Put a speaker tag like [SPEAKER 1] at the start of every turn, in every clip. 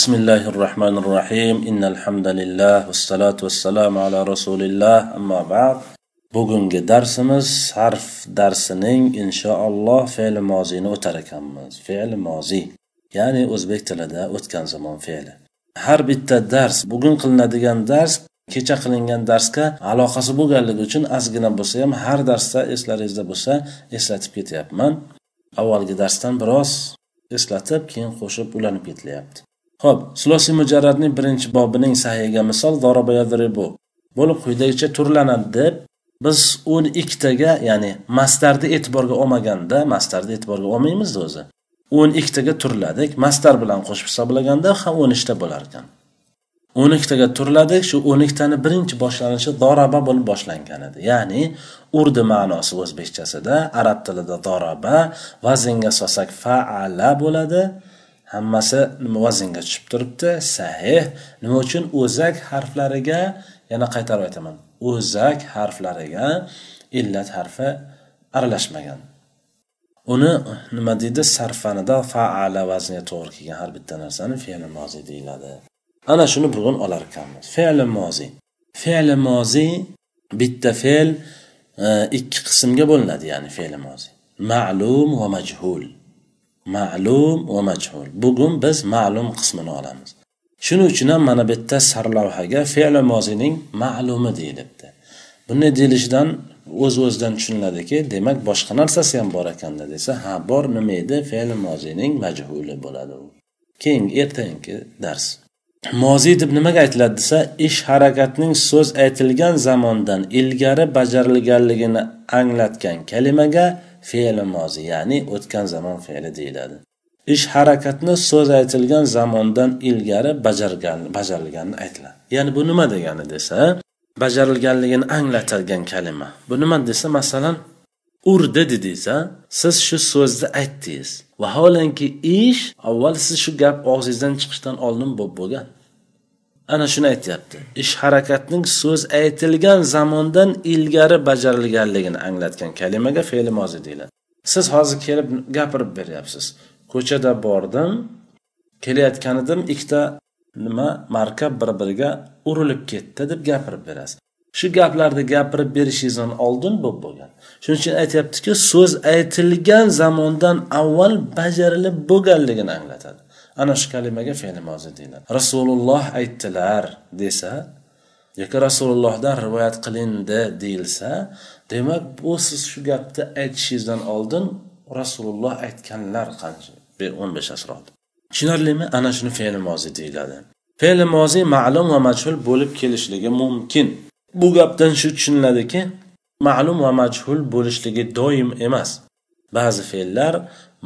[SPEAKER 1] بسم الله الرحمن الرحيم إن الحمد لله والصلاة والسلام على رسول الله أما بعد bugungi darsimiz harf darsining inshaalloh fe'li mozini o'tar ekanmiz fe'li mozi ya'ni o'zbek tilida o'tgan zamon fe'li har bitta dars bugun qilinadigan dars kecha qilingan darsga aloqasi bo'lganligi uchun ozgina bo'lsa ham har darsda eslaringizda bo'lsa eslatib ketyapman avvalgi darsdan biroz eslatib keyin qo'shib ulanib ketilyapti Ho'p sulosi mujarradning birinchi bobining sahiga misol doroba yadribu bo'lib quyidagicha turlanadi deb biz o'n ikkitaga ya'ni mastarni e'tiborga olmaganda mastarni e'tiborga olmaymizda o'zi. O'n ikkitaga turladik mastar bilan qo'shib hisoblaganda ham o'n ikkita bo'lar ekan. O'n ikkitaga turladik shu o'n ikkitani birinchi boshlanishi doraba bo'lib boshlangan edi. Ya'ni urdi ma'nosi o'zbekchasida arab tilida doraba vaznga solsak faala bo'ladi hammasi nima vaznga tushib turibdi? Sahih. Nima uchun? O'zak harflariga yana qaytarib aytaman. O'zak harflariga illat harfi aralashmagan. Uni nima deydi? Sarfanida faala vazniga to'g'ri kelgan har bitta narsani fe'li mozi deyiladi. Ana shuni bugun olar ekanmiz fe'li mozi. Fe'li mozi bitta fe'l e, ikki qismga bo'linadi ya'ni fe'li mozi. Ma'lum va majhul. Ma'lum va majhul. Bugun biz ma'lum qismini olamiz. Shuning uchun ham mana bu yerda sarlavhaga fe'li mozining ma'lumi deyilibdi. Bunday deyilishidan o'z uz o'zidan tushuniladiki demak boshqa narsasi ham bor ekanda desa ha bor nima edi? Fe'li mozining majhuli bo'ladi u. Keyingi ertangi dars. Moziy deb nimaga aytiladi desa ish harakatning so'z aytilgan zamondan ilgari bajarilganligini anglatgan kalimaga fe'li mozi ya'ni o'tgan zamon fe'li deyiladi. Ish harakatni so'z aytilgan zamondan ilgari bajargan bajarilganini aytiladi ya'ni bu nima degani desa bajarilganligini anglatadigan kalima. Bu nima desa masalan urdi dedingiz siz shu so'zni aytdingiz. Vaholanki ish avval siz shu gap og'zingizdan chiqishdan oldin bo'lib bo'lgan. Ana shuni aytyapti. Ish harakatning so'z aytilgan zamondan ilgari bajarilganligini anglatgan kalimaga fe'li mozi deyiladi. Siz hozir kelib gapirib beryapsiz. Ko'chada bordim kelayotgan edim ikkita nima markab bir biriga urilib ketdi deb gapirib berasiz. Shu gaplarni gapirib berishingizdan oldin bo'lib bo'lgan. Shuning uchun aytyaptiki so'z aytilgan zamondan avval bajarilib bo'lganligini anglatadi. Ana shu kalimaga fe'li mozi deyiladi. Rasululloh aytdilar desa yoki rasulullohdan rivoyat qilindi deyilsa demak bu siz shu gapni aytishingizdan oldin rasululloh aytganlar qancha? O'n besh asr tushunarlimi? Ana shuni fe'li mozi deyiladi. Fe'li mozi ma'lum va majhul bo'lib kelishligi mumkin. Bu gapdan shu tushuniladiki ma'lum va majhul bo'lishligi doim emas. Ba'zi fe'llar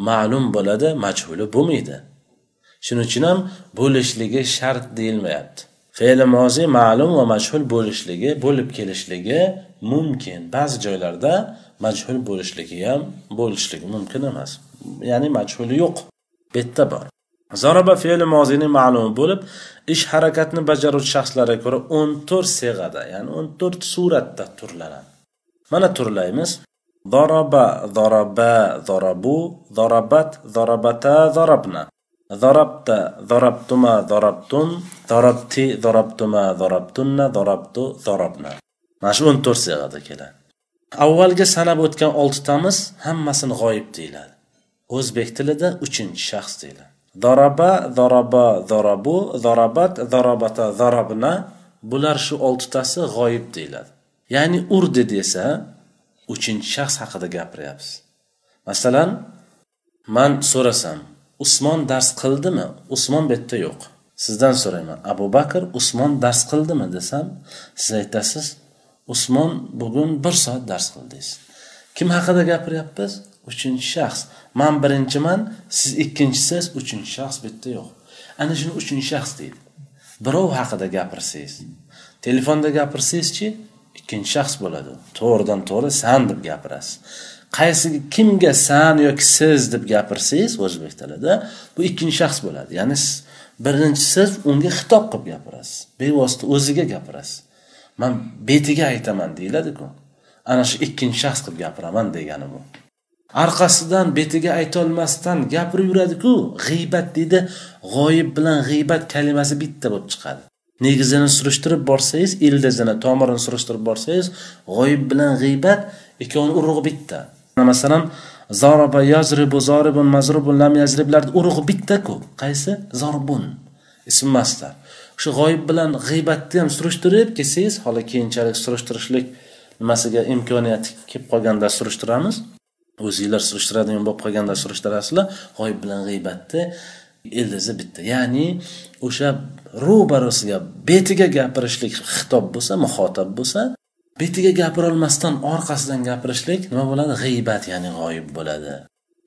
[SPEAKER 1] ma'lum bo'ladi majhuli bo'lmaydi. shuning uchun ham bo'lishligi shart deyilmayapti. Fe'li mozi ma'lum va majhul bo'lishligi bo'lib kelishligi mumkin. Ba'zi joylarda majhul bo'lishligi ham bo'lishligi mumkin emas. Ya'ni majhuli yo'q. Bu yerda bor. Zaraba fe'li mozini ma'lumi bo'lib ish harakatni bajaruvchi shaxslarga ko'ra o'n to'rt seg'ada ya'ni o'n to'rt suratda turlanadi. Mana turlaymiz. Doroba doroba dorobu dorobat dorobata dorobna Zarabta, zarabtuma, zarabtun, zarabti, zarabtuma, zarabtunna, zarabtu, zarabna. Mana shu 14 sig'ada keladi. Avvalgi sanab o'tgan oltitamiz hammasini g'oyib deyiladi. O'zbek tilida 3-shaxs deyiladi. Zaraba, zaraba, zarabu, zarabat, zarabata, zarabna bular shu oltitasi g'oyib deyiladi. Ya'ni urdi desa, 3-shaxs haqida gapiryapsiz. Masalan, man so'rasam, usmon dars qildimi? Usmon bu yerda yo'q. Sizdan so'rayman. Abu bakr usmon dars qildimi desam siz aytasiz usmon bugun bir soat dars qildingiz. Kim haqida gapiryapmiz? Uchinchi shaxs. Man birinchiman siz ikkinchisiz uchinchi shaxs bu yerda yo'q. Ana shuni uchinchi shaxs deydi. Birov haqida gapirsangiz telefonda gapirsangizchi ikkinchi shaxs bo'ladi. To'g'ridan to'g'ri san deb gapirasiz. Qaysi kimga san yoki siz deb gapirsangiz o'zbek tilida bu ikkinchi shaxs bo'ladi. Ya'ni birinchi siz unga xitob qilib gapirasiz. Bevosita o'ziga gapirasiz. Man betiga aytaman deyiladiku ana shu ikkinchi shaxs qilib gapiraman degani bu. Orqasidan betiga aytolmasdan gapirib yuradiku g'iybat deydi g'oyib bilan g'iybat kalimasi bitta bo'lib chiqadi. Negizini surishtirib borsangiz ildizini tomirini surishtirib borsangiz g'oyib bilan g'iybat ikkovini urug'i bitta. Masalan zoroba yazribu zoribun mazrubun lam yazriblarni urug'i bittaku qaysi? Zorbun ism mastar o'sha g'oyib bilan g'iybatni ham surishtirib kelsangiz hali keyinchalik surishtirishlik nimasiga imkoniyati kelib qolganda surishtiramiz. O'zinglar surishtiradigan bo'lib qolganda surishtirasizlar. G'oyib bilan g'iybatni ildizi bitta. Ya'ni o'sha ro'barasiga betiga gapirishlik xitob bo'lsa muxotab bo'lsa betiga gapirolmasdan orqasidan gapirishlik nima bo'ladi? G'iybat ya'ni g'oyib bo'ladi.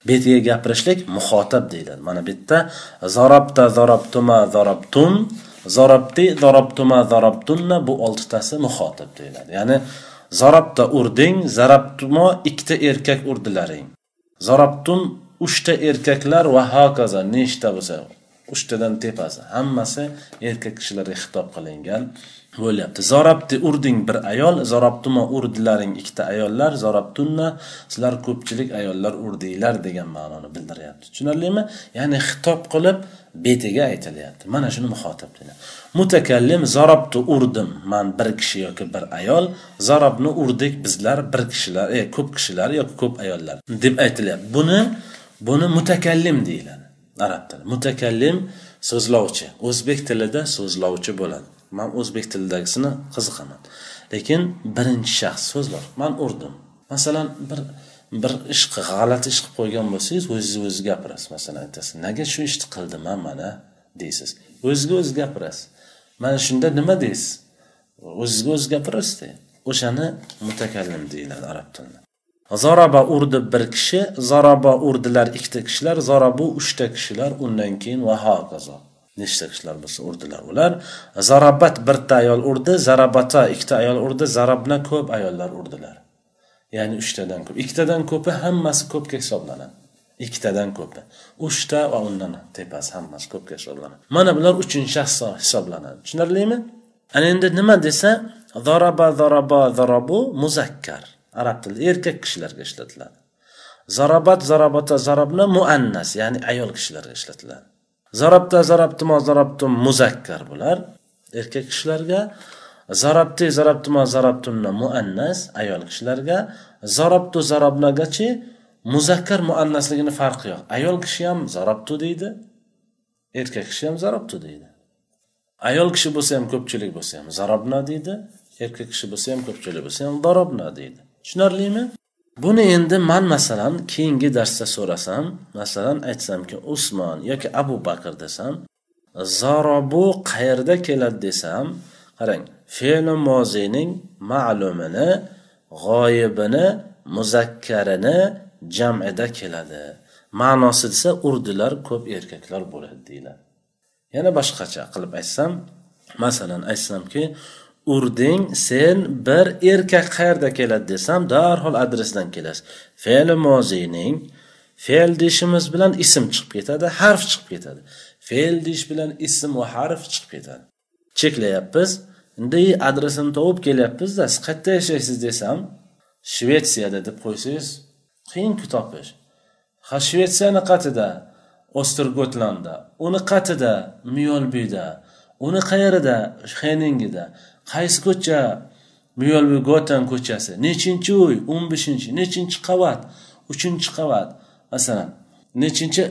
[SPEAKER 1] Betiga gapirishlik muxotab deyiladi. Mana bu yerda zarobta zarobtuma zarobtum zarobti zarobtuma zarobtunna bu oltitasi muxotab deyiladi. Ya'ni zarabta urding zarabtumo ikkita erkak urdilaring zarobtum uchta erkaklar va hokazo nechta bo'lsa uchtadan tepasi hammasi erkak kishilarga xitob qilingan. Bo'lyapti. Zorabti urding bir ayol zorabtuma urdilaring ikkita ayollar zorabtunna sizlar ko'pchilik ayollar urdinglar degan ma'noni bildiryapti tushunarlimi? Ya'ni xitob qilib betiga aytilyapti. Mana shuni muxotab mutakallim zarabtu urdim man bir kishi yoki bir ayol zarabni urdik bizlar bir kishilar e, ko'p kishilar yoki ko'p ayollar deb aytilyapti. Buni buni mutakallim deyiladi. Arab tili mutakallim so'zlovchi. O'zbek tilida so'zlovchi bo'ladi. Man o'zbek tilidagisini qiziqaman. Lekin birinchi shaxs so'zlar man urdim. Masalan bir bir ish g'alati ish qilib qo'ygan bo'lsangiz o'zingiz o'zi gapirasiz. Masalan aytasiz nega shu ishni qildim mana? deysiz. O'zizga o'zi gapirasiz. Mana shunda nima deysiz? O'zizga o'zi gapirasizda. O'shani mutakallim deyiladi arab tilida. Zaraba urdi bir kishi zaraba urdilar ikkita kishilar zarabu uchta kishilar undan keyin va hokazo nechta kishilar bo'lsa urdilar ular. Zarabat birta ayol urdi zarabata ikkita ayol urdi zarabna ko'p ayollar urdilar. Ya'ni uchtadan ko'p. Ikkitadan ko'pi hammasi ko'pga hisoblanadi. Ikkitadan ko'pi. Uchta va undan tepasi hammasi ko'pga hisoblanadi. Mana bular uchinchi shaxs hisoblanadi. Tushunarlimi? Ana endi nima desa zaraba zaraba zarabu muzakkar. Arab tilida erkak kishilarga ishlatiladi. Zarabat zarabata zarabna muannas ya'ni ayol kishilarga ishlatiladi. Zarabta zarabtimo zarabtum muzakkar bular erkak kishilarga zarabti zarabtimo zarabtunna muannas ayol kishilarga zarabtu zarabnagachi muzakkar muannasligini farqi yo'q. Ayol kishi ham zarabtu deydi erkak kishi ham zarabtu deydi. Ayol kishi bo'lsa ham ko'pchilik bo'lsa ham zarabna deydi erkak kishi bo'lsa ham ko'pchilik bo'lsa ham darobna deydi. Tushunarlimi? Buni endi man masalan keyingi darsda so'rasam masalan aytsamki usmon yoki abu bakr desam zarobu qayerda keladi? desam qarang fe'li moziyning ma'lumini g'oyibini muzakkarini jamida keladi. Ma'nosi desa urdilar ko'p erkaklar bo'ladi deyiladi. Yana boshqacha qilib aytsam masalan aytsamki urding sen bir erkak qayerda keladi desam darhol adresdan kelasiz. Fe'li moziyning fe'l deyishimiz bilan ism chiqib ketadi harf chiqib ketadi. Fe'l deyish bilan ism va harf chiqib ketadi. Cheklayapmiz. Endi adresini topib kelyapmizda siz qayerda yashaysiz desam shvetsiyada deb qo'ysangiz qiyinku topish. Ha shvetsiyani qatida ostergotlanda uni qatida myolbida uni qayerida xeningida qaysi ko'cha? Myolbi gotan ko'chasi. Nechinchi uy? O'n beshinchi. Nechinchi qavat? Uchinchi qavat. Masalan nechinchi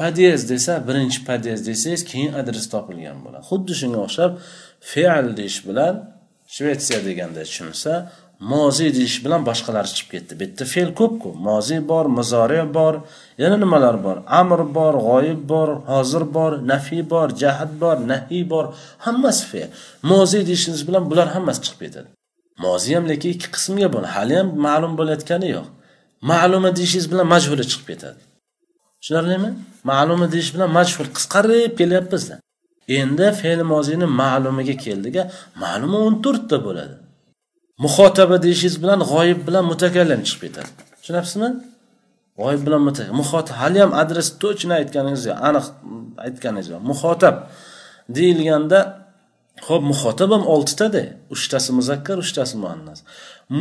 [SPEAKER 1] podyezd desa birinchi podyezd desangiz keyin adres topilgan bo'ladi. Xuddi shunga o'xshab fe'l deyish bilan shvetsiya deganda tushunsa moziy deyish bilan boshqalari chiqib ketdi. Bu yerda fe'l ko'pku. Moziy bor muzori bor yana nimalar bor? Amr bor g'oyib bor hozir bor nafiy bor jahd bor nahiy bor hammasi fe'l. Moziy deyishingiz bilan bular hammasi chiqib ketadi. Moziy ham lekin ikki qismga bo'linadi hali ham ma'lum bo'layotgani yo'q. Ma'luma deyishingiz bilan majhuli chiqib ketadi. Tushunarlimi? Ma'luma deyish bilan majhul qisqarib kelyapmizda. Endi fe'l moziyni ma'lumiga keldiga ma'luma o'n to'rtta bo'ladi. Muxotaba deyishingiz bilan g'oyib bilan mutakallim chiqib ketadi. Tushunyapsizmi g'oyib bilan muxotib hali ham adres точно aytganingiz yo'q aniq aytganingiz yo'q. Muxotab deyilganda ho'p muxotab ham oltitada uchtasi muzakkar uchtasi muannas.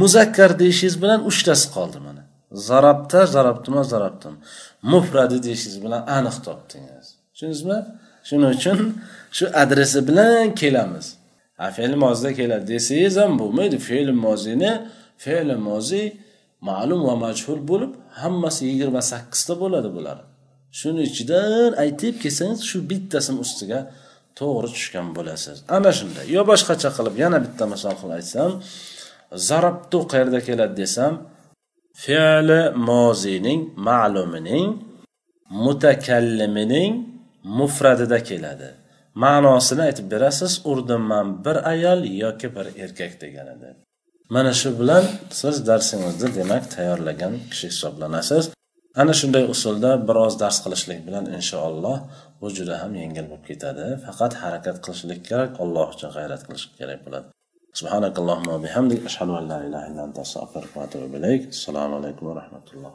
[SPEAKER 1] Muzakkar deyishingiz bilan uchtasi qoldi mana. Zarabta zarabtuma zarabtum. Mufradi deyishingiz bilan aniq topdingiz. Tushundingizmi? Shuning uchun shu adresi bilan kelamiz. Fe'l mozida keladi desangiz ham bo'lmaydi. Fe'l mozini fe'l mozi ma'lum va majhul bo'lib hammasi yigirma sakkizta bo'ladi bular. Shuni ichidan aytib kelsangiz shu bittasini ustiga to'g'ri tushgan bo'lasiz. Ana shunday. Yo boshqacha qilib yana bitta misol qilib aytsam zarabtu qayerda keladi desam fe'li mozining ma'lumining mutakallimining mufradida keladi. Ma'nosini aytib berasiz urdim man bir ayol yoki bir erkak deganida mana shu bilan siz darsingizni demak tayyorlagan kishi hisoblanasiz ana shunday usulda biroz dars qilishlik bilan inshaalloh bu juda ham yengil bo'lib ketadi faqat harakat qilishlik kerak alloh uchun g'ayrat qilish kerak bo'ladi سبحانك اللهم وبحمدك أشهد أن لا إله إلا أنت أستغفرك وأتوب إليك السلام عليكم ورحمة الله